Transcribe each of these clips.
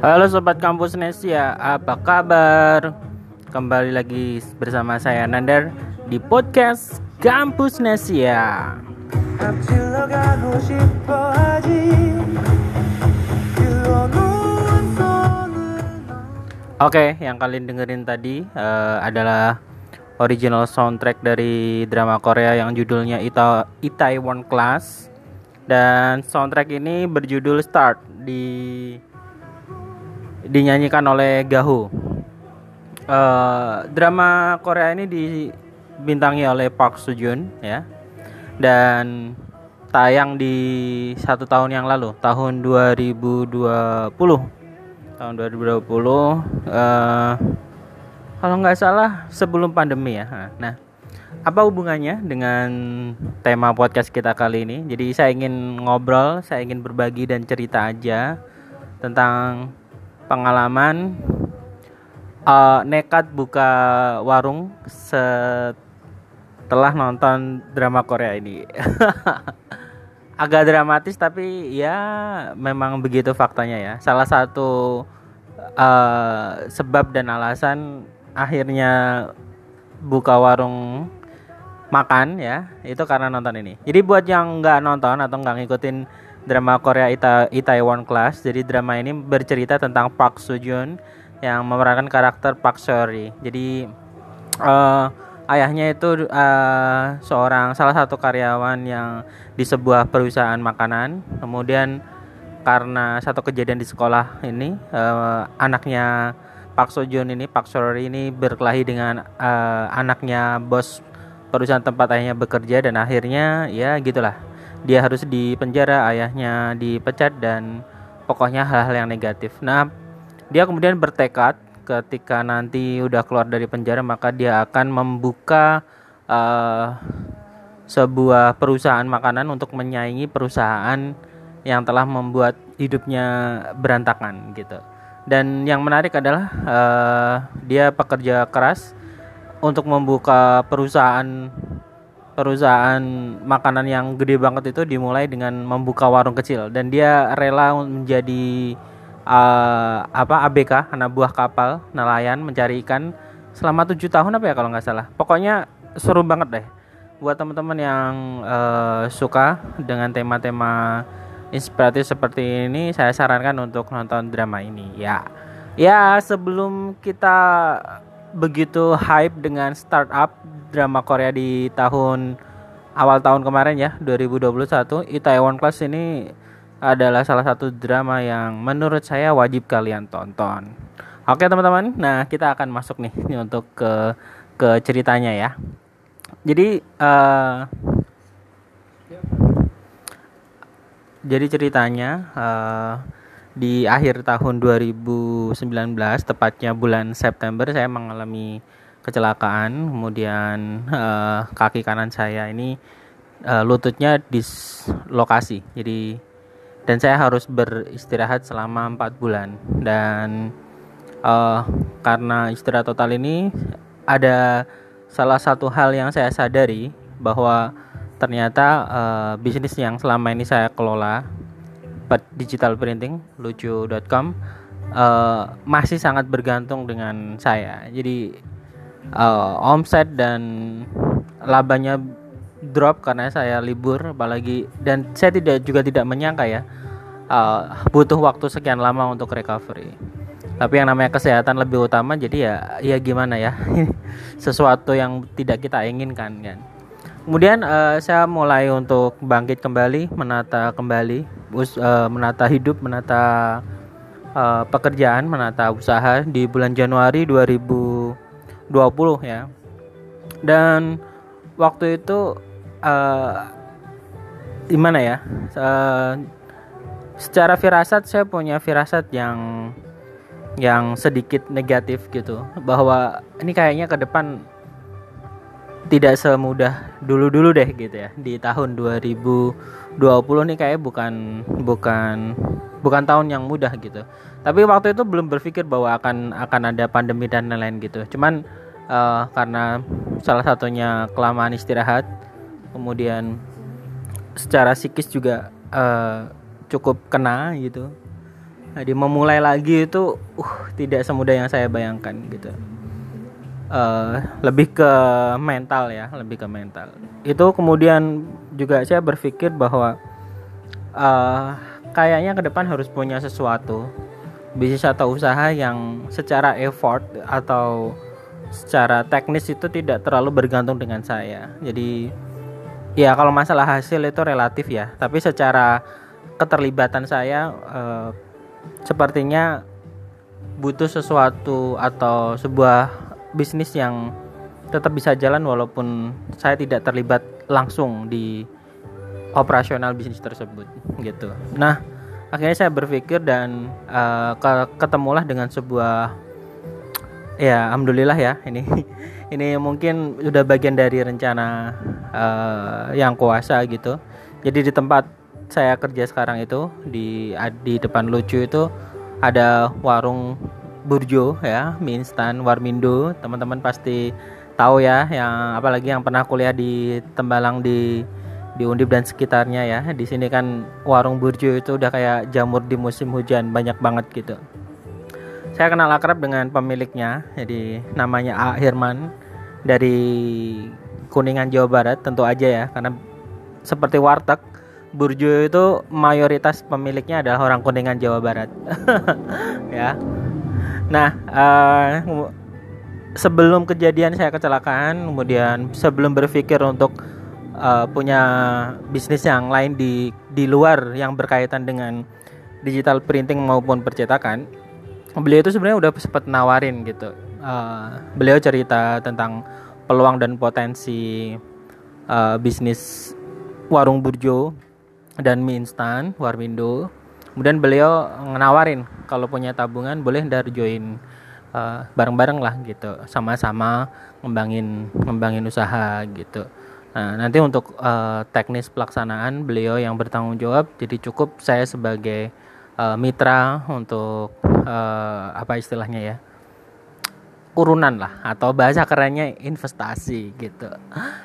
Halo sobat kampus Nesia, apa kabar? Kembali lagi bersama saya Nandar di podcast Kampus Nesia. Oke, yang kalian dengerin tadi uh, adalah original soundtrack dari drama Korea yang judulnya Ita Itaewon Class dan soundtrack ini berjudul Start di dinyanyikan oleh Gaho. Uh, drama Korea ini dibintangi oleh Park Seo Joon ya. Dan tayang di satu tahun yang lalu tahun 2020 tahun 2020 uh, eh, kalau nggak salah sebelum pandemi ya. Nah apa hubungannya dengan tema podcast kita kali ini? Jadi saya ingin ngobrol saya ingin berbagi dan cerita aja tentang pengalaman uh, nekat buka warung setelah nonton drama Korea ini. Agak dramatis tapi ya memang begitu faktanya ya. Salah satu uh, sebab dan alasan akhirnya buka warung makan ya itu karena nonton ini. Jadi buat yang nggak nonton atau nggak ngikutin drama Korea Ita Itaewon Class. Jadi drama ini bercerita tentang Park Soo Joon yang memerankan karakter Park Seori. Jadi uh, ayahnya itu uh, seorang salah satu karyawan yang di sebuah perusahaan makanan. Kemudian karena satu kejadian di sekolah ini uh, anaknya Park Soo Joon ini Park Seori ini berkelahi dengan uh, anaknya bos perusahaan tempat ayahnya bekerja dan akhirnya ya gitulah dia harus dipenjara, ayahnya dipecat dan pokoknya hal-hal yang negatif. Nah, dia kemudian bertekad ketika nanti udah keluar dari penjara maka dia akan membuka uh, sebuah perusahaan makanan untuk menyaingi perusahaan yang telah membuat hidupnya berantakan gitu. Dan yang menarik adalah uh, dia pekerja keras untuk membuka perusahaan perusahaan makanan yang gede banget itu dimulai dengan membuka warung kecil. Dan dia rela menjadi uh, apa ABK anak buah kapal nelayan mencari ikan selama tujuh tahun apa ya kalau nggak salah. Pokoknya seru banget deh. Buat teman-teman yang uh, suka dengan tema-tema inspiratif seperti ini saya sarankan untuk nonton drama ini. Ya. Ya sebelum kita begitu hype dengan startup drama Korea di tahun awal tahun kemarin ya 2021 Itaewon Class ini adalah salah satu drama yang menurut saya wajib kalian tonton. Oke teman-teman, nah kita akan masuk nih untuk ke ke ceritanya ya. Jadi uh, jadi ceritanya uh, di akhir tahun 2019 tepatnya bulan September saya mengalami kecelakaan. Kemudian uh, kaki kanan saya ini uh, lututnya dislokasi. Jadi dan saya harus beristirahat selama empat bulan. Dan uh, karena istirahat total ini ada salah satu hal yang saya sadari bahwa ternyata uh, bisnis yang selama ini saya kelola digital printing lucu.com uh, masih sangat bergantung dengan saya. Jadi uh, omset dan labanya drop karena saya libur apalagi dan saya tidak juga tidak menyangka ya uh, butuh waktu sekian lama untuk recovery. Tapi yang namanya kesehatan lebih utama jadi ya ya gimana ya sesuatu yang tidak kita inginkan kan kemudian uh, saya mulai untuk bangkit kembali menata kembali us, uh, menata hidup menata uh, pekerjaan menata usaha di bulan Januari 2000 20 ya. Dan waktu itu uh, gimana ya uh, secara firasat saya punya firasat yang yang sedikit negatif gitu. Bahwa ini kayaknya ke depan tidak semudah dulu-dulu deh gitu ya. Di tahun 2020 nih kayak bukan bukan bukan tahun yang mudah gitu. Tapi waktu itu belum berpikir bahwa akan akan ada pandemi dan lain-lain gitu. Cuman uh, karena salah satunya kelamaan istirahat kemudian secara psikis juga uh, cukup kena gitu. Jadi memulai lagi itu uh tidak semudah yang saya bayangkan gitu uh, lebih ke mental ya lebih ke mental. Itu kemudian juga saya berpikir bahwa uh, kayaknya ke depan harus punya sesuatu bisnis atau usaha yang secara effort atau secara teknis itu tidak terlalu bergantung dengan saya. Jadi ya kalau masalah hasil itu relatif ya. Tapi secara keterlibatan saya uh, sepertinya butuh sesuatu atau sebuah bisnis yang tetap bisa jalan walaupun saya tidak terlibat langsung di operasional bisnis tersebut gitu. Nah, akhirnya saya berpikir dan uh, ketemulah dengan sebuah ya alhamdulillah ya ini ini mungkin sudah bagian dari rencana uh, yang kuasa gitu. Jadi di tempat saya kerja sekarang itu di di depan lucu itu ada warung burjo ya mie instan warmindo teman-teman pasti tahu ya yang apalagi yang pernah kuliah di Tembalang di di Undip dan sekitarnya ya di sini kan warung burjo itu udah kayak jamur di musim hujan banyak banget gitu saya kenal akrab dengan pemiliknya jadi namanya A Hirman dari Kuningan Jawa Barat tentu aja ya karena seperti warteg Burjo itu mayoritas pemiliknya adalah orang Kuningan Jawa Barat. ya. Nah, uh, sebelum kejadian saya kecelakaan, kemudian sebelum berpikir untuk uh, punya bisnis yang lain di di luar yang berkaitan dengan digital printing maupun percetakan, beliau itu sebenarnya udah sempat nawarin gitu. Uh, beliau cerita tentang peluang dan potensi uh, bisnis warung burjo dan mie instan Warmindo kemudian beliau menawarin kalau punya tabungan boleh dari join uh, bareng-bareng lah gitu. Sama-sama ngembangin ngembangin usaha gitu. Nah nanti untuk uh, teknis pelaksanaan beliau yang bertanggung jawab jadi cukup saya sebagai uh, mitra untuk uh, apa istilahnya ya urunan lah atau bahasa kerennya investasi gitu.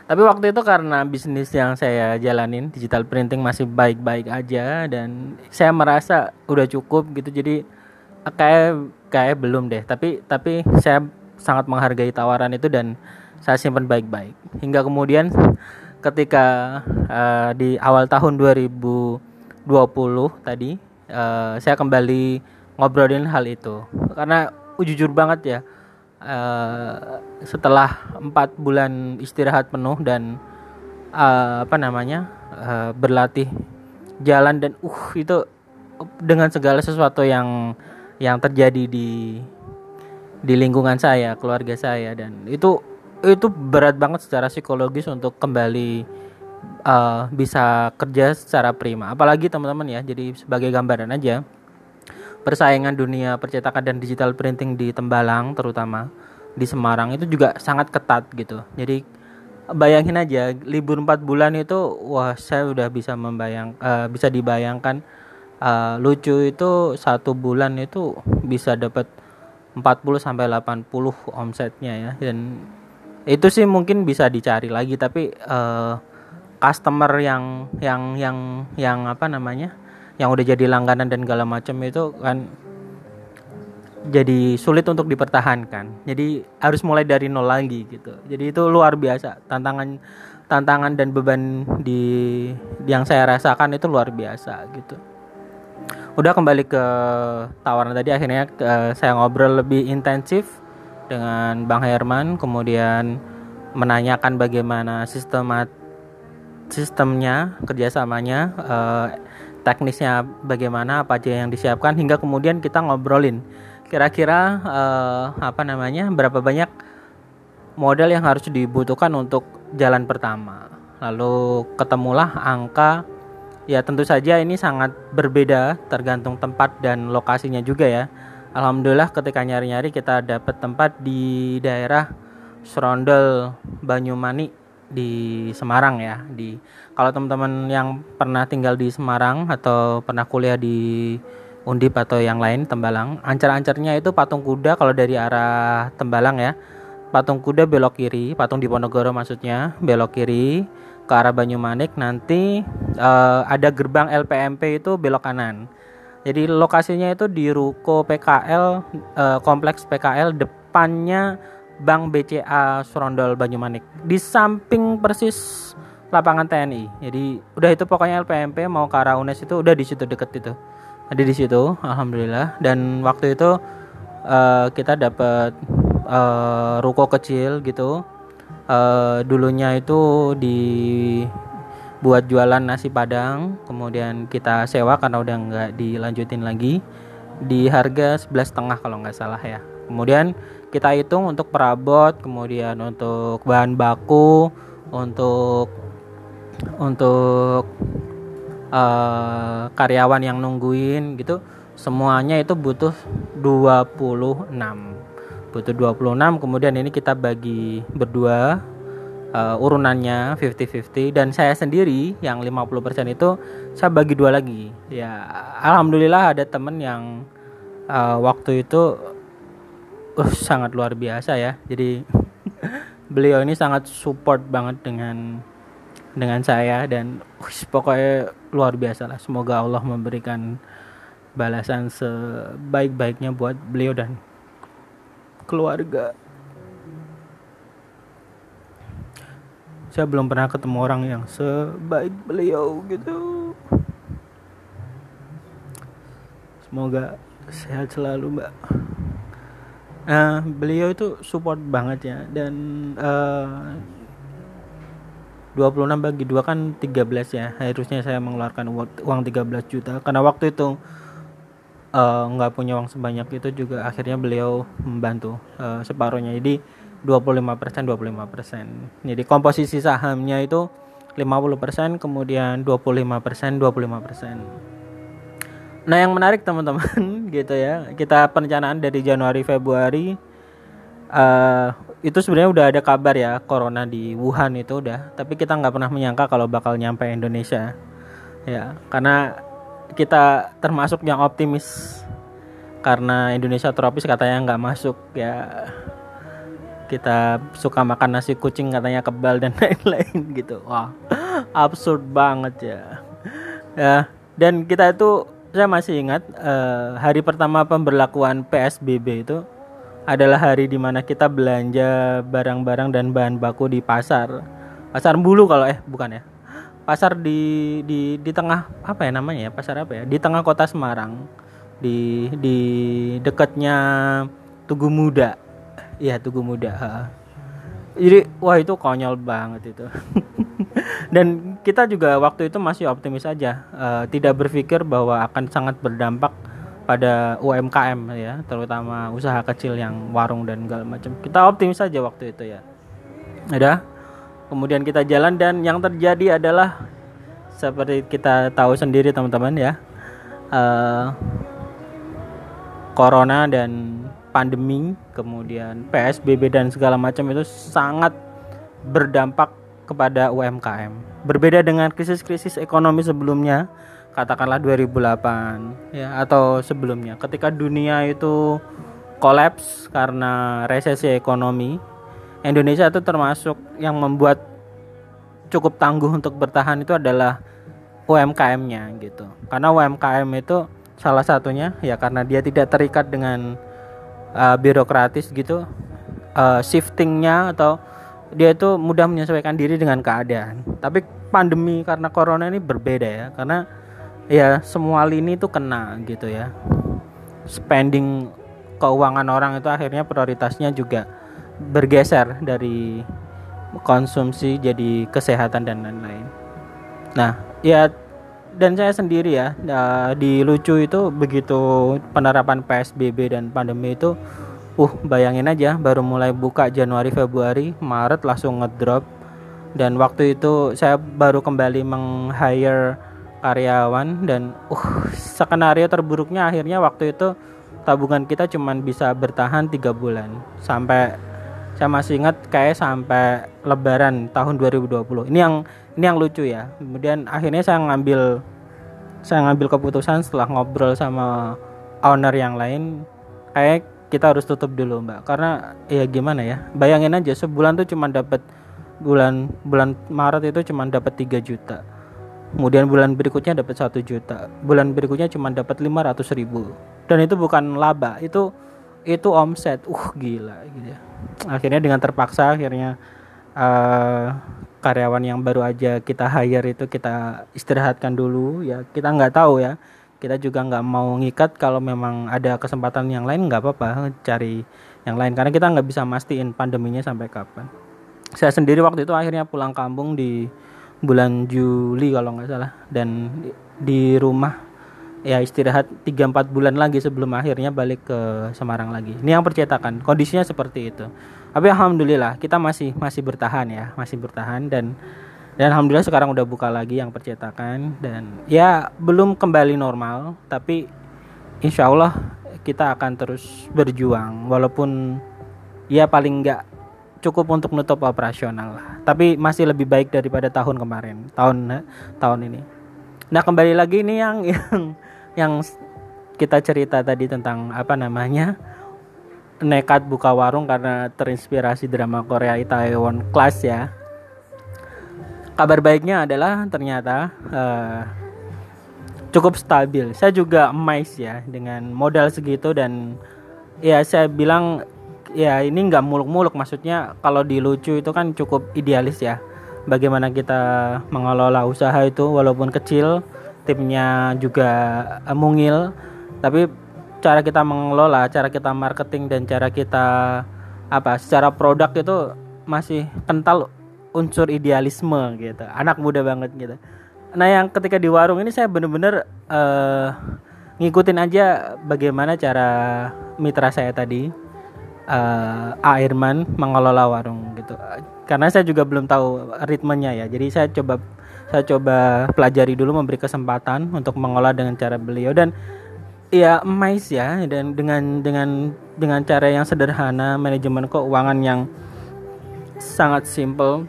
Tapi waktu itu karena bisnis yang saya jalanin digital printing masih baik-baik aja dan saya merasa udah cukup gitu jadi kayak kayak belum deh. Tapi tapi saya sangat menghargai tawaran itu dan saya simpan baik-baik hingga kemudian ketika uh, di awal tahun 2020 tadi uh, saya kembali ngobrolin hal itu karena jujur banget ya uh, setelah empat bulan istirahat penuh dan uh, apa namanya uh, berlatih jalan dan uh itu dengan segala sesuatu yang yang terjadi di di lingkungan saya keluarga saya dan itu itu berat banget secara psikologis untuk kembali uh, bisa kerja secara prima. Apalagi teman-teman ya jadi sebagai gambaran aja persaingan dunia percetakan dan digital printing di Tembalang terutama di Semarang itu juga sangat ketat gitu. Jadi bayangin aja libur 4 bulan itu wah saya udah bisa membayang uh, bisa dibayangkan uh, lucu itu satu bulan itu bisa dapat 40 sampai 80 omsetnya ya dan itu sih mungkin bisa dicari lagi tapi uh, customer yang yang yang yang apa namanya yang udah jadi langganan dan segala macam itu kan jadi sulit untuk dipertahankan. Jadi harus mulai dari nol lagi gitu. Jadi itu luar biasa tantangan tantangan dan beban di yang saya rasakan itu luar biasa gitu. Udah kembali ke tawaran tadi akhirnya uh, saya ngobrol lebih intensif dengan Bang Herman kemudian menanyakan bagaimana sistemat sistemnya kerjasamanya uh, teknisnya bagaimana apa aja yang disiapkan hingga kemudian kita ngobrolin. Kira-kira uh, apa namanya berapa banyak modal yang harus dibutuhkan untuk jalan pertama. Lalu ketemulah angka. Ya tentu saja ini sangat berbeda tergantung tempat dan lokasinya juga ya. Alhamdulillah ketika nyari-nyari kita dapat tempat di daerah Serondel Banyumani di Semarang ya di kalau teman-teman yang pernah tinggal di Semarang atau pernah kuliah di Undip atau yang lain Tembalang ancar-ancarnya itu patung kuda kalau dari arah Tembalang ya. Patung kuda belok kiri patung di Ponorogo maksudnya belok kiri ke arah Banyumanik. Nanti uh, ada gerbang LPMP itu belok kanan. Jadi lokasinya itu di ruko PKL eh, kompleks PKL depannya Bank BCA Surondol Banyumanik di samping persis lapangan TNI. Jadi udah itu pokoknya LPMP mau ke arah UNES itu udah di situ deket itu. Ada di situ, alhamdulillah. Dan waktu itu uh, kita dapat uh, ruko kecil gitu. Uh, dulunya itu di buat jualan nasi padang kemudian kita sewa karena udah nggak dilanjutin lagi di harga sebelas setengah kalau nggak salah ya kemudian kita hitung untuk perabot kemudian untuk bahan baku untuk untuk uh, karyawan yang nungguin gitu semuanya itu butuh 26 butuh 26 kemudian ini kita bagi berdua uh, urunannya 50-50 dan saya sendiri yang 50% itu saya bagi dua lagi. Ya alhamdulillah ada temen yang uh, waktu itu uh, sangat luar biasa ya. Jadi beliau ini sangat support banget dengan dengan saya dan uh, pokoknya luar biasa lah. Semoga Allah memberikan balasan sebaik-baiknya buat beliau dan keluarga. Saya belum pernah ketemu orang yang sebaik beliau gitu. Semoga sehat selalu mbak uh, beliau itu support banget ya dan uh, 26 bagi dua kan 13 ya harusnya saya mengeluarkan uang 13 juta karena waktu itu eh, nggak uh, punya uang sebanyak itu juga akhirnya beliau membantu uh, separuhnya jadi 25% 25%. Jadi komposisi sahamnya itu 50% kemudian 25% 25%. Nah, yang menarik teman-teman gitu ya. Kita perencanaan dari Januari Februari uh, itu sebenarnya udah ada kabar ya corona di Wuhan itu udah, tapi kita nggak pernah menyangka kalau bakal nyampe Indonesia. Ya, karena kita termasuk yang optimis. Karena Indonesia tropis katanya nggak masuk ya. Kita suka makan nasi kucing katanya kebal dan lain-lain gitu. Wah absurd banget ya. Ya dan kita itu saya masih ingat uh, hari pertama pemberlakuan PSBB itu adalah hari di mana kita belanja barang-barang dan bahan baku di pasar. Pasar bulu kalau eh bukan ya. Pasar di di di tengah apa ya namanya ya? Pasar apa ya? Di tengah kota Semarang. Di di dekatnya Tugu Muda. Iya Tugu Muda. Jadi wah itu konyol banget itu. Dan kita juga waktu itu masih optimis aja, uh, tidak berpikir bahwa akan sangat berdampak pada UMKM ya, terutama usaha kecil yang warung dan segala macam. Kita optimis aja waktu itu ya. Ada. Kemudian kita jalan dan yang terjadi adalah seperti kita tahu sendiri teman-teman ya. Uh, corona dan pandemi, kemudian PSBB dan segala macam itu sangat berdampak kepada UMKM. Berbeda dengan krisis-krisis ekonomi sebelumnya, katakanlah 2008 ya atau sebelumnya ketika dunia itu kolaps karena resesi ekonomi. Indonesia itu termasuk yang membuat cukup tangguh untuk bertahan itu adalah UMKM-nya gitu. Karena UMKM itu salah satunya ya karena dia tidak terikat dengan uh, birokratis gitu uh, shiftingnya atau dia itu mudah menyesuaikan diri dengan keadaan. Tapi pandemi karena corona ini berbeda ya karena ya semua lini itu kena gitu ya. Spending keuangan orang itu akhirnya prioritasnya juga bergeser dari konsumsi jadi kesehatan dan lain-lain. Nah ya dan saya sendiri ya di lucu itu begitu penerapan PSBB dan pandemi itu uh bayangin aja baru mulai buka Januari Februari Maret langsung ngedrop. Dan waktu itu saya baru kembali meng-hire karyawan dan uh skenario terburuknya akhirnya waktu itu tabungan kita cuma bisa bertahan tiga bulan. Sampai saya masih ingat kayak sampai lebaran tahun 2020 ini yang ini yang lucu ya. Kemudian akhirnya saya ngambil saya ngambil keputusan setelah ngobrol sama owner yang lain. Kayak kita harus tutup dulu mbak. Karena ya gimana ya bayangin aja sebulan tuh cuma dapat bulan bulan Maret itu cuma dapat 3 juta. Kemudian bulan berikutnya dapat satu juta. Bulan berikutnya cuma dapat 500 ribu. Dan itu bukan laba itu itu omset. Uh gila gitu ya. akhirnya dengan terpaksa akhirnya uh, karyawan yang baru aja kita hire itu kita istirahatkan dulu ya. Kita nggak tahu ya kita juga nggak mau ngikat kalau memang ada kesempatan yang lain nggak apa-apa cari yang lain. Karena kita nggak bisa mastiin pandeminya sampai kapan. Saya sendiri waktu itu akhirnya pulang kampung di bulan Juli kalau nggak salah. Dan di rumah ya istirahat 3-4 bulan lagi sebelum akhirnya balik ke Semarang lagi. Ini yang percetakan kondisinya seperti itu. Tapi alhamdulillah kita masih masih bertahan ya masih bertahan. Dan dan alhamdulillah sekarang udah buka lagi yang percetakan dan ya belum kembali normal tapi insya Allah kita akan terus berjuang walaupun ya paling nggak cukup untuk nutup operasional lah tapi masih lebih baik daripada tahun kemarin tahun tahun ini nah kembali lagi ini yang yang yang kita cerita tadi tentang apa namanya nekat buka warung karena terinspirasi drama Korea Itaewon Class ya. Kabar baiknya adalah ternyata uh, cukup stabil. Saya juga amazed ya dengan modal segitu dan ya saya bilang ya ini nggak muluk-muluk maksudnya kalau di lucu itu kan cukup idealis ya. Bagaimana kita mengelola usaha itu walaupun kecil, timnya juga uh, mungil, tapi cara kita mengelola, cara kita marketing dan cara kita apa secara produk itu masih kental unsur idealisme gitu. Anak muda banget gitu. Nah, yang ketika di warung ini saya bener-bener uh, ngikutin aja bagaimana cara mitra saya tadi uh, Airman mengelola warung gitu. Karena saya juga belum tahu ritmenya ya. Jadi saya coba saya coba pelajari dulu memberi kesempatan untuk mengolah dengan cara beliau dan ya mais ya dan dengan dengan dengan cara yang sederhana manajemen keuangan yang sangat simple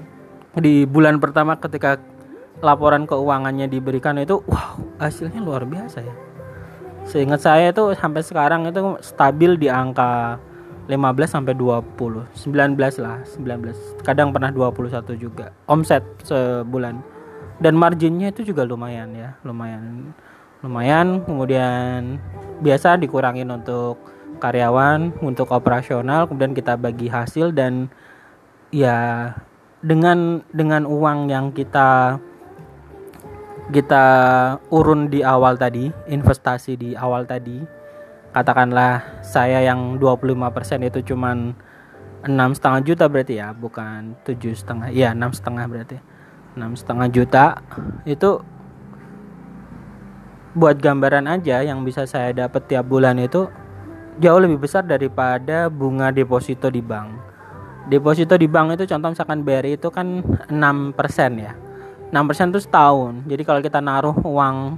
di bulan pertama ketika laporan keuangannya diberikan itu wow hasilnya luar biasa ya. Seingat saya itu sampai sekarang itu stabil di angka 15 sampai 20 19 lah 19 kadang pernah 21 juga omset sebulan. Dan marginnya itu juga lumayan ya lumayan lumayan. Kemudian biasa dikurangin untuk karyawan untuk operasional kemudian kita bagi hasil dan ya dengan dengan uang yang kita kita urun di awal tadi investasi di awal tadi katakanlah saya yang 25% itu cuman enam setengah juta berarti ya bukan tujuh setengah ya enam setengah berarti enam setengah juta itu buat gambaran aja yang bisa saya dapat tiap bulan itu jauh lebih besar daripada bunga deposito di bank. Deposito di bank itu contoh misalkan BRI itu kan 6% ya. 6% itu setahun. Jadi kalau kita naruh uang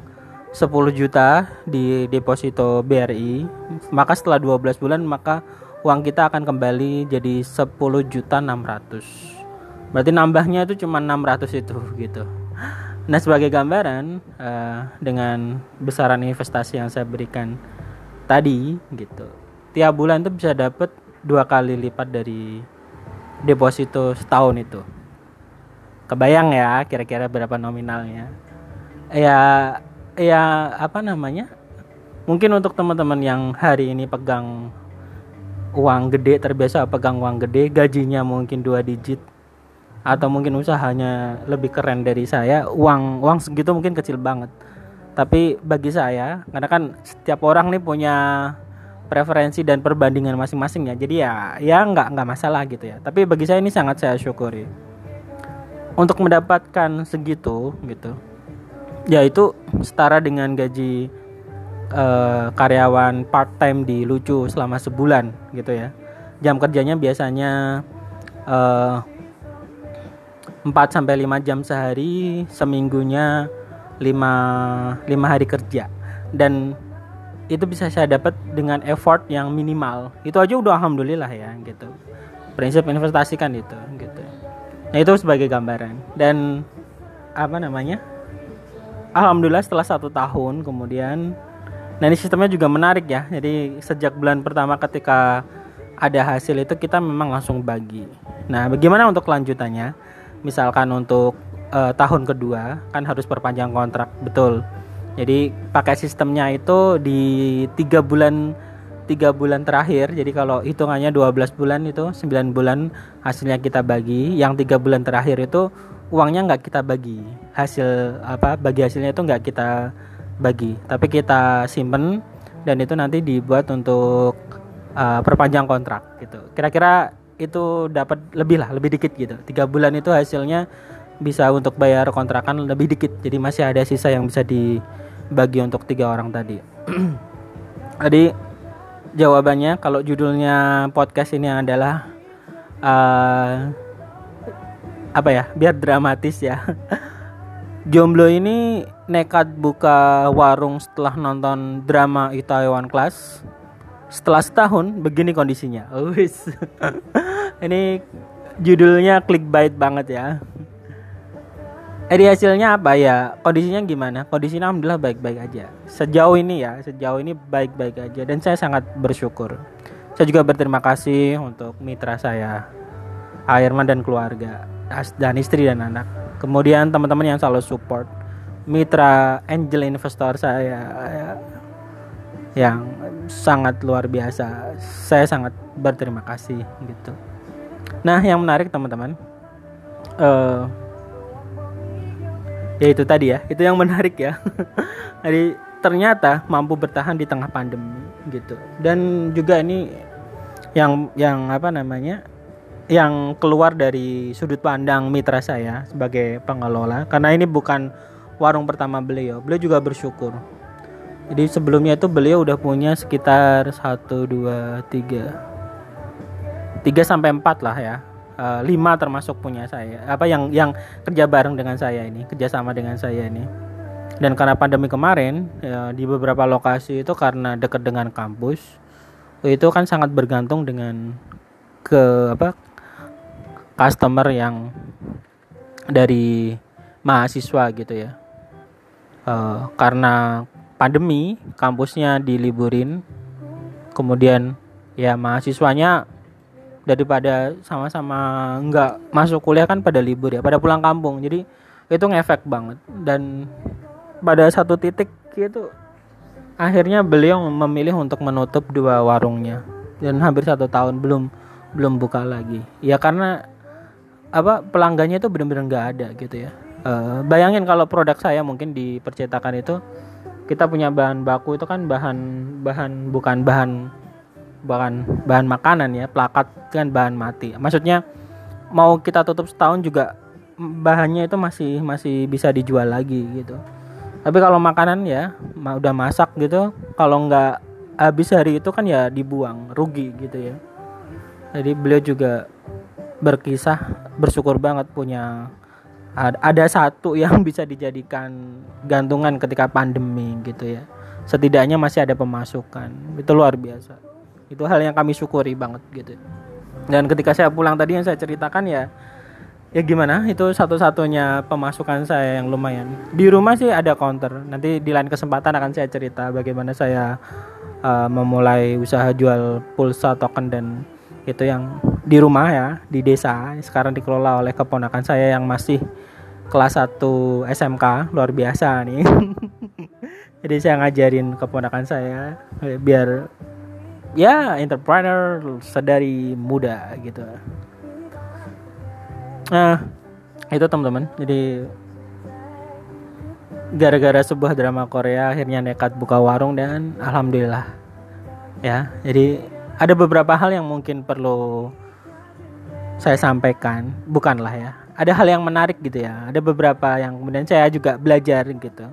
10 juta di deposito BRI, maka setelah 12 bulan maka uang kita akan kembali jadi 10 juta 600. Berarti nambahnya itu cuma 600 itu gitu. Nah, sebagai gambaran uh, dengan besaran investasi yang saya berikan tadi gitu. Tiap bulan itu bisa dapat dua kali lipat dari deposito setahun itu. Kebayang ya kira-kira berapa nominalnya? Ya ya apa namanya? Mungkin untuk teman-teman yang hari ini pegang uang gede terbiasa pegang uang gede, gajinya mungkin dua digit atau mungkin usahanya lebih keren dari saya uang uang segitu mungkin kecil banget tapi bagi saya karena kan setiap orang nih punya preferensi dan perbandingan masing-masing ya. Jadi ya ya nggak nggak masalah gitu ya. Tapi bagi saya ini sangat saya syukuri. Untuk mendapatkan segitu gitu ya itu setara dengan gaji uh, karyawan part time di lucu selama sebulan gitu ya. Jam kerjanya biasanya uh, 4 sampai 5 jam sehari, seminggunya 5 5 hari kerja. Dan itu bisa saya dapat dengan effort yang minimal. Itu aja udah alhamdulillah ya gitu. Prinsip investasi kan itu gitu. Nah, itu sebagai gambaran. Dan apa namanya? Alhamdulillah setelah satu tahun kemudian Nah ini sistemnya juga menarik ya. Jadi sejak bulan pertama ketika ada hasil itu kita memang langsung bagi. Nah bagaimana untuk kelanjutannya? misalkan untuk uh, tahun kedua kan harus perpanjang kontrak betul jadi pakai sistemnya itu di tiga bulan tiga bulan terakhir. Jadi kalau hitungannya 12 bulan itu 9 bulan hasilnya kita bagi. Yang tiga bulan terakhir itu uangnya nggak kita bagi. Hasil apa bagi hasilnya itu nggak kita bagi. Tapi kita simpen dan itu nanti dibuat untuk uh, perpanjang kontrak gitu. Kira-kira itu dapat lebih lah lebih dikit gitu. Tiga bulan itu hasilnya bisa untuk bayar kontrakan lebih dikit. Jadi masih ada sisa yang bisa dibagi untuk tiga orang tadi. Jadi jawabannya kalau judulnya podcast ini adalah uh, apa ya biar dramatis ya. Jomblo ini nekat buka warung setelah nonton drama Itaewon Class. Setelah setahun begini kondisinya. Ini judulnya clickbait banget ya jadi hasilnya apa ya? Kondisinya gimana? Kondisinya alhamdulillah baik-baik aja. Sejauh ini ya, sejauh ini baik-baik aja dan saya sangat bersyukur. Saya juga berterima kasih untuk mitra saya, Airman dan keluarga, dan istri dan anak. Kemudian teman-teman yang selalu support, mitra angel investor saya ya, yang sangat luar biasa. Saya sangat berterima kasih gitu. Nah, yang menarik teman-teman, uh, ya itu tadi ya. Itu yang menarik ya. Jadi ternyata mampu bertahan di tengah pandemi gitu. Dan juga ini yang yang apa namanya yang keluar dari sudut pandang mitra saya sebagai pengelola. Karena ini bukan warung pertama beliau. Beliau juga bersyukur. Jadi sebelumnya itu beliau udah punya sekitar satu dua tiga tiga sampai empat lah ya uh, lima termasuk punya saya. Apa yang yang kerja bareng dengan saya ini kerjasama dengan saya ini. Dan karena pandemi kemarin ya, di beberapa lokasi itu karena dekat dengan kampus itu kan sangat bergantung dengan ke apa customer yang dari mahasiswa gitu ya. Uh, karena pandemi kampusnya diliburin kemudian ya mahasiswanya daripada sama-sama nggak masuk kuliah kan pada libur ya pada pulang kampung. Jadi itu ngefek banget. Dan pada satu titik itu akhirnya beliau memilih untuk menutup dua warungnya. Dan hampir satu tahun belum belum buka lagi. Ya karena apa pelanggannya itu benar-benar nggak ada gitu ya. Uh, bayangin kalau produk saya mungkin di percetakan itu kita punya bahan baku itu kan bahan bahan bukan bahan bahan bahan makanan ya plakat kan bahan mati. Maksudnya mau kita tutup setahun juga bahannya itu masih masih bisa dijual lagi gitu. Tapi kalau makanan ya udah masak gitu kalau nggak habis hari itu kan ya dibuang rugi gitu ya. Jadi beliau juga berkisah bersyukur banget punya ada satu yang bisa dijadikan gantungan ketika pandemi gitu ya. Setidaknya masih ada pemasukan itu luar biasa itu hal yang kami syukuri banget gitu. Dan ketika saya pulang tadi yang saya ceritakan ya ya gimana? Itu satu-satunya pemasukan saya yang lumayan. Di rumah sih ada counter. Nanti di lain kesempatan akan saya cerita bagaimana saya uh, memulai usaha jual pulsa token dan itu yang di rumah ya di desa. Sekarang dikelola oleh keponakan saya yang masih kelas 1 SMK luar biasa nih. Jadi saya ngajarin keponakan saya biar ya entrepreneur sedari muda gitu. Nah itu teman-teman. Jadi gara-gara sebuah drama Korea akhirnya nekat buka warung dan alhamdulillah. Ya jadi ada beberapa hal yang mungkin perlu saya sampaikan. Bukanlah ya. Ada hal yang menarik gitu ya. Ada beberapa yang kemudian saya juga belajar gitu.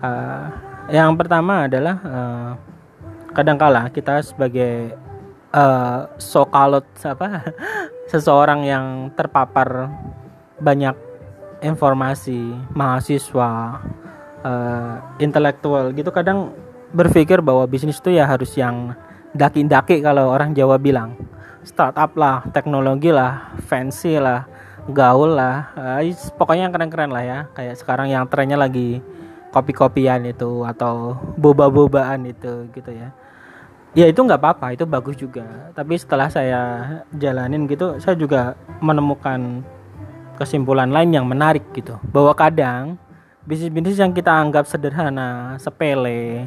Uh, yang pertama adalah uh, kadangkala kita sebagai uh, sokalot apa seseorang yang terpapar banyak informasi mahasiswa uh, intelektual gitu kadang berpikir bahwa bisnis itu ya harus yang daki-daki kalau orang Jawa bilang. Startup lah teknologi lah fancy lah gaul lah uh, pokoknya yang keren-keren lah ya. Kayak sekarang yang trennya lagi kopi-kopian itu atau boba-bobaan itu gitu ya ya itu nggak apa-apa itu bagus juga. Tapi setelah saya jalanin gitu saya juga menemukan kesimpulan lain yang menarik gitu. Bahwa kadang bisnis-bisnis yang kita anggap sederhana sepele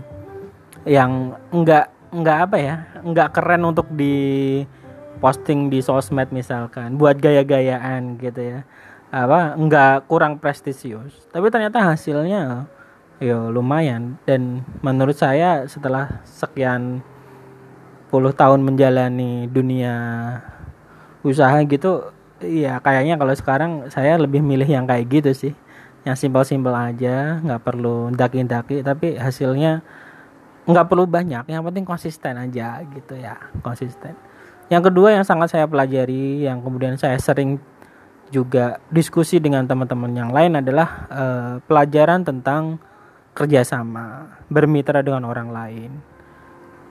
yang enggak enggak apa ya enggak keren untuk di posting di sosmed misalkan buat gaya-gayaan gitu ya apa enggak kurang prestisius. Tapi ternyata hasilnya yo lumayan. Dan menurut saya setelah sekian tahun menjalani dunia usaha gitu iya kayaknya kalau sekarang saya lebih milih yang kayak gitu sih. Yang simpel-simpel aja nggak perlu daki-daki tapi hasilnya nggak perlu banyak. Yang penting konsisten aja gitu ya konsisten. Yang kedua yang sangat saya pelajari yang kemudian saya sering juga diskusi dengan teman-teman yang lain adalah uh, pelajaran tentang kerjasama bermitra dengan orang lain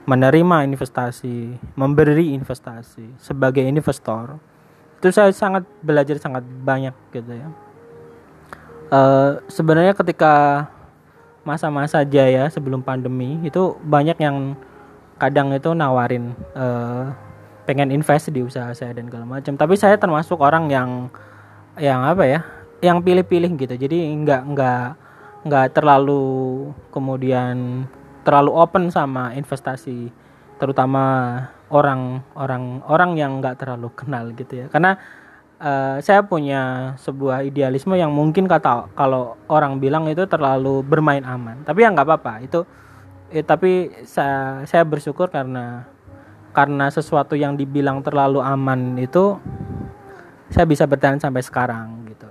menerima investasi memberi investasi sebagai investor itu saya sangat belajar sangat banyak gitu ya. Uh, sebenarnya ketika masa-masa jaya sebelum pandemi itu banyak yang kadang itu nawarin uh, pengen invest di usaha saya dan segala macam. Tapi saya termasuk orang yang yang apa ya yang pilih-pilih gitu. Jadi nggak nggak nggak terlalu kemudian terlalu open sama investasi terutama orang orang orang yang nggak terlalu kenal gitu ya. Karena uh, saya punya sebuah idealisme yang mungkin kata kalau orang bilang itu terlalu bermain aman. Tapi ya nggak apa-apa itu eh, tapi saya saya bersyukur karena karena sesuatu yang dibilang terlalu aman itu saya bisa bertahan sampai sekarang gitu.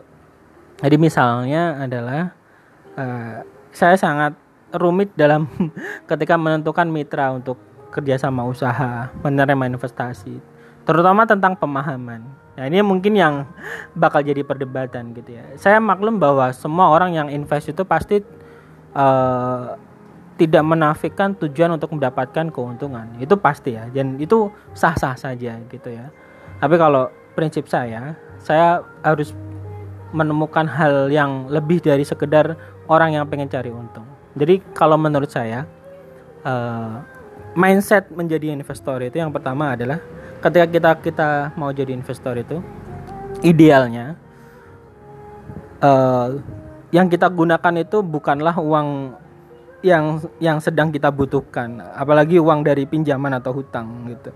Jadi misalnya adalah uh, saya sangat rumit dalam ketika menentukan mitra untuk kerjasama usaha, menerima investasi, terutama tentang pemahaman. Nah ini mungkin yang bakal jadi perdebatan gitu ya. Saya maklum bahwa semua orang yang invest itu pasti uh, tidak menafikan tujuan untuk mendapatkan keuntungan. Itu pasti ya, dan itu sah-sah saja gitu ya. Tapi kalau prinsip saya, saya harus menemukan hal yang lebih dari sekedar orang yang pengen cari untung. Jadi kalau menurut saya uh, mindset menjadi investor itu yang pertama adalah ketika kita kita mau jadi investor itu idealnya uh, yang kita gunakan itu bukanlah uang yang yang sedang kita butuhkan apalagi uang dari pinjaman atau hutang gitu.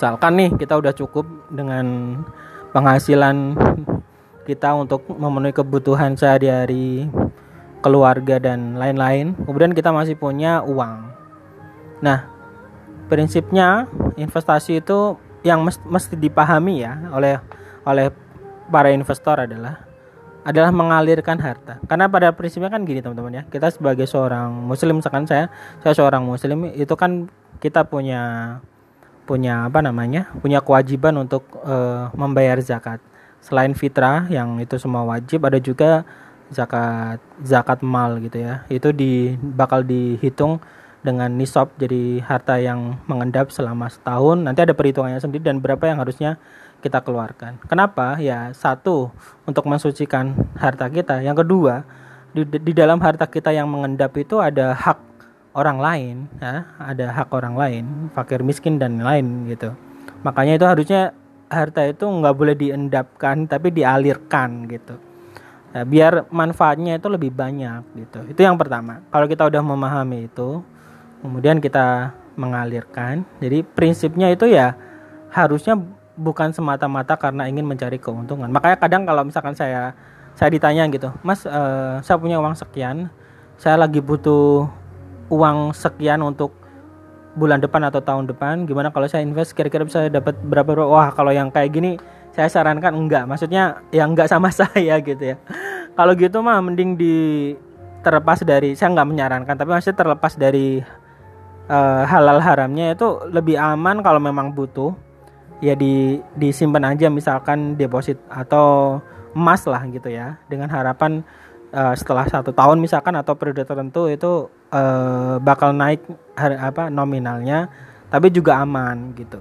Misalkan nih kita udah cukup dengan penghasilan kita untuk memenuhi kebutuhan sehari-hari keluarga dan lain-lain. Kemudian kita masih punya uang. Nah, prinsipnya investasi itu yang mesti dipahami ya oleh oleh para investor adalah adalah mengalirkan harta. Karena pada prinsipnya kan gini teman-teman ya. Kita sebagai seorang muslim misalkan saya saya seorang muslim itu kan kita punya punya apa namanya? punya kewajiban untuk uh, membayar zakat. Selain fitrah yang itu semua wajib ada juga zakat zakat mal gitu ya. Itu di bakal dihitung dengan nisab jadi harta yang mengendap selama setahun. Nanti ada perhitungannya sendiri dan berapa yang harusnya kita keluarkan. Kenapa? Ya satu untuk mensucikan harta kita. Yang kedua di, di dalam harta kita yang mengendap itu ada hak orang lain ya. Ada hak orang lain fakir miskin dan lain gitu. Makanya itu harusnya harta itu nggak boleh diendapkan tapi dialirkan gitu ya, biar manfaatnya itu lebih banyak gitu. Itu yang pertama. Kalau kita udah memahami itu kemudian kita mengalirkan. Jadi prinsipnya itu ya harusnya bukan semata-mata karena ingin mencari keuntungan. Makanya kadang kalau misalkan saya saya ditanya gitu mas uh, saya punya uang sekian saya lagi butuh uang sekian untuk bulan depan atau tahun depan gimana kalau saya invest? Kira-kira bisa dapat berapa wah kalau yang kayak gini saya sarankan enggak. Maksudnya yang enggak sama saya gitu ya. Kalau gitu mah mending di terlepas dari saya nggak menyarankan tapi masih terlepas dari uh, halal haramnya itu lebih aman kalau memang butuh. Ya di disimpan aja misalkan deposit atau emas lah gitu ya. Dengan harapan uh, setelah satu tahun misalkan atau periode tertentu itu uh, bakal naik hari, apa nominalnya tapi juga aman gitu.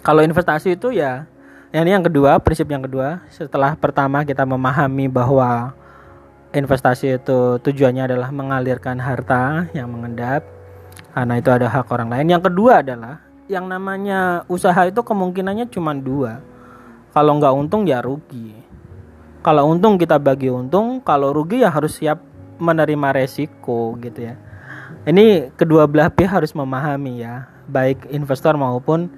Kalau investasi itu ya yang ini yang kedua, prinsip yang kedua, setelah pertama kita memahami bahwa investasi itu tujuannya adalah mengalirkan harta yang mengendap. Karena itu ada hak orang lain. Yang kedua adalah yang namanya usaha itu kemungkinannya cuma dua. kalau nggak untung ya rugi. Kalau untung kita bagi untung. Kalau rugi ya harus siap menerima resiko gitu ya. Ini kedua belah pihak harus memahami ya. Baik investor maupun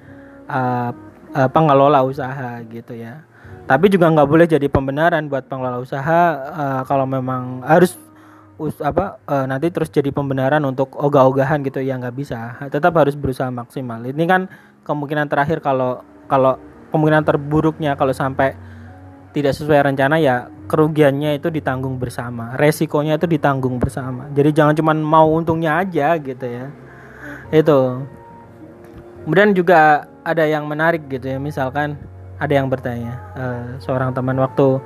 uh, uh, pengelola usaha gitu ya. Tapi juga nggak boleh jadi pembenaran buat pengelola usaha uh, kalau memang harus us, apa uh, nanti terus jadi pembenaran untuk ogah-ogahan gitu ya nggak bisa. Tetap harus berusaha maksimal. Ini kan kemungkinan terakhir kalau kalau kemungkinan terburuknya kalau sampai tidak sesuai rencana ya kerugiannya itu ditanggung bersama. Resikonya itu ditanggung bersama. Jadi jangan cuma mau untungnya aja gitu ya. Itu. Kemudian juga ada yang menarik gitu ya. Misalkan ada yang bertanya uh, seorang teman waktu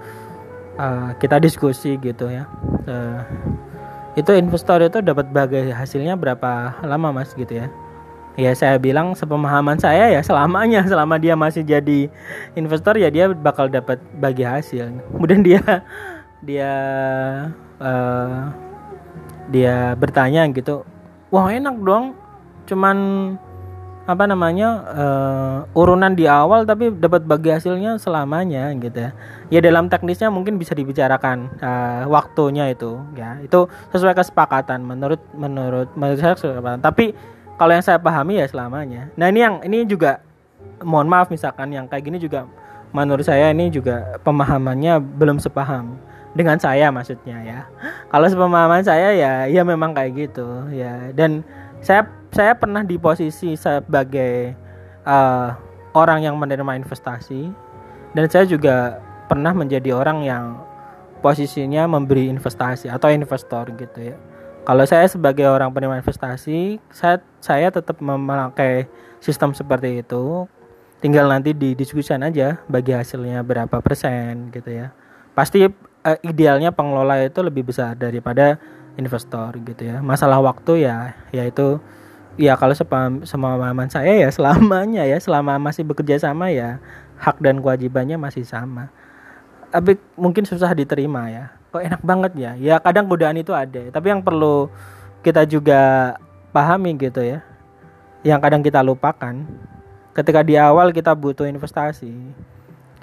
uh, kita diskusi gitu ya uh, itu investor itu dapat bagai hasilnya berapa lama mas gitu ya? Ya saya bilang sepemahaman saya ya selamanya. Selama dia masih jadi investor ya dia bakal dapat bagi hasil. Kemudian dia dia uh, dia bertanya gitu wah enak dong. Cuman apa namanya uh, urunan di awal tapi dapat bagi hasilnya selamanya gitu ya. Ya dalam teknisnya mungkin bisa dibicarakan uh, waktunya itu ya. Itu sesuai kesepakatan menurut menurut menurut saya kesepakatan. Tapi kalau yang saya pahami ya selamanya. Nah ini yang ini juga mohon maaf misalkan yang kayak gini juga menurut saya ini juga pemahamannya belum sepaham. Dengan saya maksudnya ya. Kalau sepemahaman saya ya ya memang kayak gitu ya. Dan saya saya pernah di posisi sebagai uh, orang yang menerima investasi dan saya juga pernah menjadi orang yang posisinya memberi investasi atau investor gitu ya kalau saya sebagai orang penerima investasi, saya saya tetap memakai sistem seperti itu. Tinggal nanti didiskusikan aja bagi hasilnya berapa persen gitu ya. Pasti uh, idealnya pengelola itu lebih besar daripada investor gitu ya. Masalah waktu ya yaitu ya kalau sepaham pemahaman saya ya selamanya ya selama masih bekerja sama ya hak dan kewajibannya masih sama. Tapi mungkin susah diterima ya kok enak banget ya ya kadang godaan itu ada tapi yang perlu kita juga pahami gitu ya yang kadang kita lupakan ketika di awal kita butuh investasi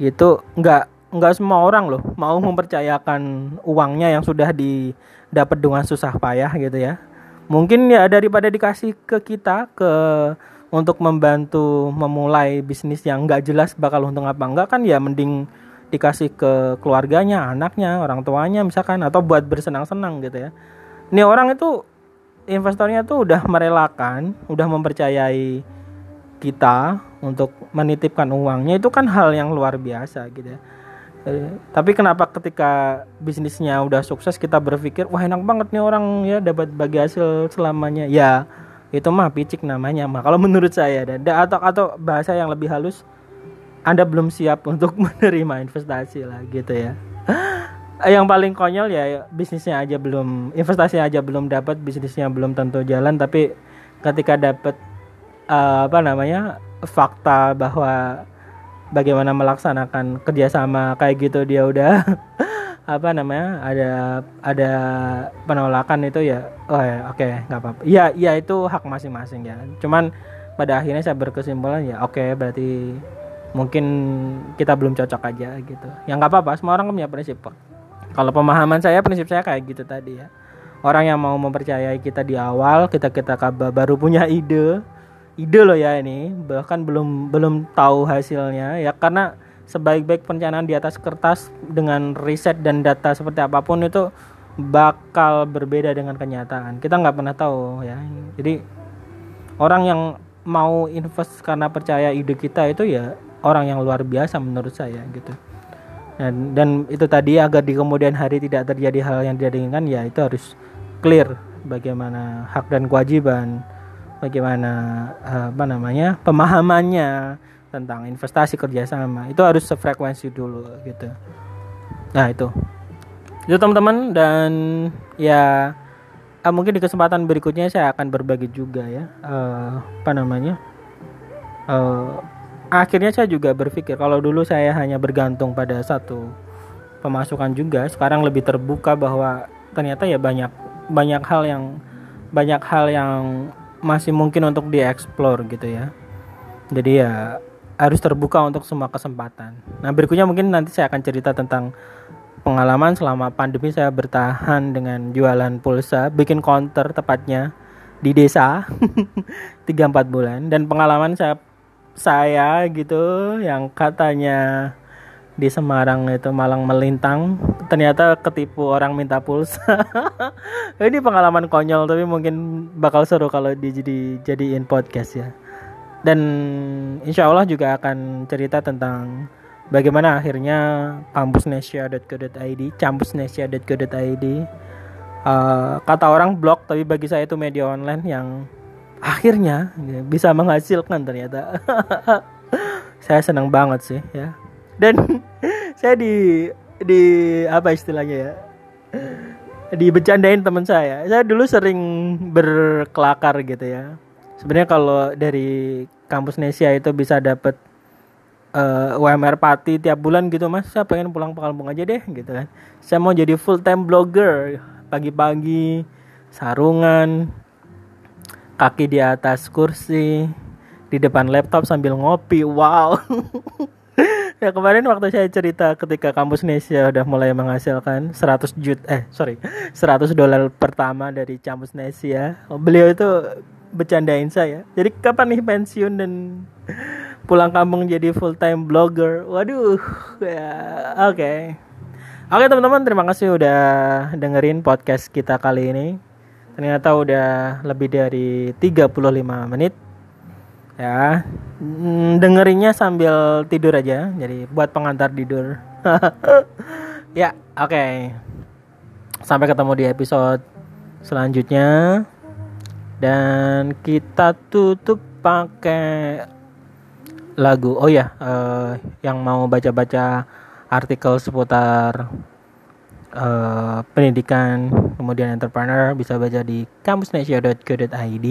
gitu nggak nggak semua orang loh mau mempercayakan uangnya yang sudah didapat dengan susah payah gitu ya mungkin ya daripada dikasih ke kita ke untuk membantu memulai bisnis yang nggak jelas bakal untung apa enggak kan ya mending dikasih ke keluarganya, anaknya, orang tuanya misalkan atau buat bersenang-senang gitu ya. Ini orang itu investornya tuh udah merelakan, udah mempercayai kita untuk menitipkan uangnya itu kan hal yang luar biasa gitu ya. Tapi kenapa ketika bisnisnya udah sukses kita berpikir wah enak banget nih orang ya dapat bagi hasil selamanya. Ya itu mah picik namanya mah. Kalau menurut saya dan atau atau bahasa yang lebih halus anda belum siap untuk menerima investasi lah gitu ya. Yang paling konyol ya bisnisnya aja belum investasinya aja belum dapat bisnisnya belum tentu jalan. Tapi ketika dapat uh, apa namanya fakta bahwa bagaimana melaksanakan kerjasama kayak gitu dia udah apa namanya ada ada penolakan itu ya oh ya oke okay, nggak apa-apa. Ya ya itu hak masing-masing ya. Cuman pada akhirnya saya berkesimpulan ya oke okay, berarti mungkin kita belum cocok aja gitu. Yang nggak apa-apa semua orang punya prinsip kok. Kalau pemahaman saya prinsip saya kayak gitu tadi ya. Orang yang mau mempercayai kita di awal kita kita baru punya ide ide loh ya ini. Bahkan belum belum tahu hasilnya ya. Karena sebaik-baik perencanaan di atas kertas dengan riset dan data seperti apa pun itu bakal berbeda dengan kenyataan. Kita nggak pernah tahu ya. Jadi orang yang mau invest karena percaya ide kita itu ya orang yang luar biasa menurut saya gitu. Dan, dan itu tadi agar di kemudian hari tidak terjadi hal yang tidak diinginkan ya itu harus clear bagaimana hak dan kewajiban bagaimana eh, apa namanya pemahamannya tentang investasi kerjasama itu harus sefrekuensi dulu gitu. Nah itu. Itu teman-teman dan ya uh, mungkin di kesempatan berikutnya saya akan berbagi juga ya uh, apa namanya uh, akhirnya saya juga berpikir kalau dulu saya hanya bergantung pada satu pemasukan juga sekarang lebih terbuka bahwa ternyata ya banyak banyak hal yang banyak hal yang masih mungkin untuk dieksplor gitu ya jadi ya harus terbuka untuk semua kesempatan. Nah, berikutnya mungkin nanti saya akan cerita tentang pengalaman selama pandemi saya bertahan dengan jualan pulsa, bikin counter tepatnya di desa 3-4 bulan dan pengalaman saya saya gitu yang katanya di Semarang itu malang melintang. Ternyata ketipu orang minta pulsa. Ini pengalaman konyol tapi mungkin bakal seru kalau dijadi jadiin podcast ya. Dan insya Allah juga akan cerita tentang bagaimana akhirnya kampusnesia.co.id campusnesia.co.id uh, kata orang blog tapi bagi saya itu media online yang akhirnya ya, bisa menghasilkan ternyata. Saya senang banget sih ya dan saya di di apa istilahnya ya? Dibecandain teman saya. Saya dulu sering berkelakar gitu ya. Sebenarnya kalau dari kampus Nesia itu bisa dapat uh, eh, UMR Pati tiap bulan gitu mas. Saya pengen pulang kampung aja deh gitu kan. Saya mau jadi full time blogger. Pagi-pagi sarungan kaki di atas kursi di depan laptop sambil ngopi. Wow ya kemarin waktu saya cerita ketika kampus Nesia udah mulai menghasilkan 100 jut eh sorry 100 dolar pertama dari kampus Nesia beliau itu bercandain saya. Jadi kapan nih pensiun dan pulang kampung jadi full time blogger? Waduh, ya oke. Okay. Oke okay, teman-teman, terima kasih udah dengerin podcast kita kali ini. Ternyata udah lebih dari 35 menit. Ya, mm, dengerinnya sambil tidur aja. Jadi buat pengantar tidur. ya, oke. Okay. Sampai ketemu di episode selanjutnya dan kita tutup pakai lagu oh ya uh, yang mau baca-baca artikel seputar uh, pendidikan kemudian entrepreneur bisa baca di kampusnesia.co.id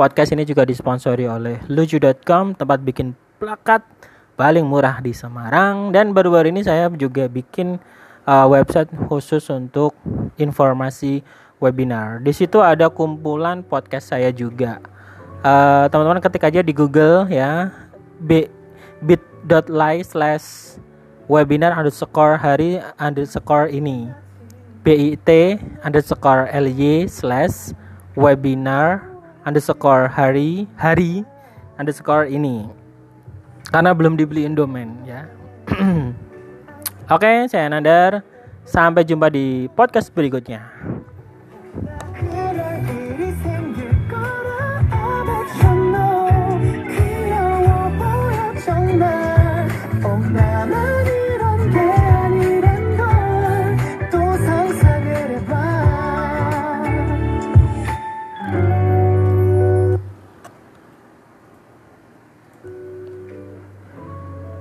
podcast ini juga disponsori oleh lucu.com tempat bikin plakat paling murah di Semarang dan baru-baru ini saya juga bikin uh, website khusus untuk informasi webinar. Di situ ada kumpulan podcast saya juga. eh, teman-teman ketik aja di Google ya bit.ly slash webinar underscore hari underscore ini bit underscore ly slash webinar underscore hari hari underscore ini. Karena belum dibeliin domain ya. Oke okay, saya Nandar. Sampai jumpa di podcast berikutnya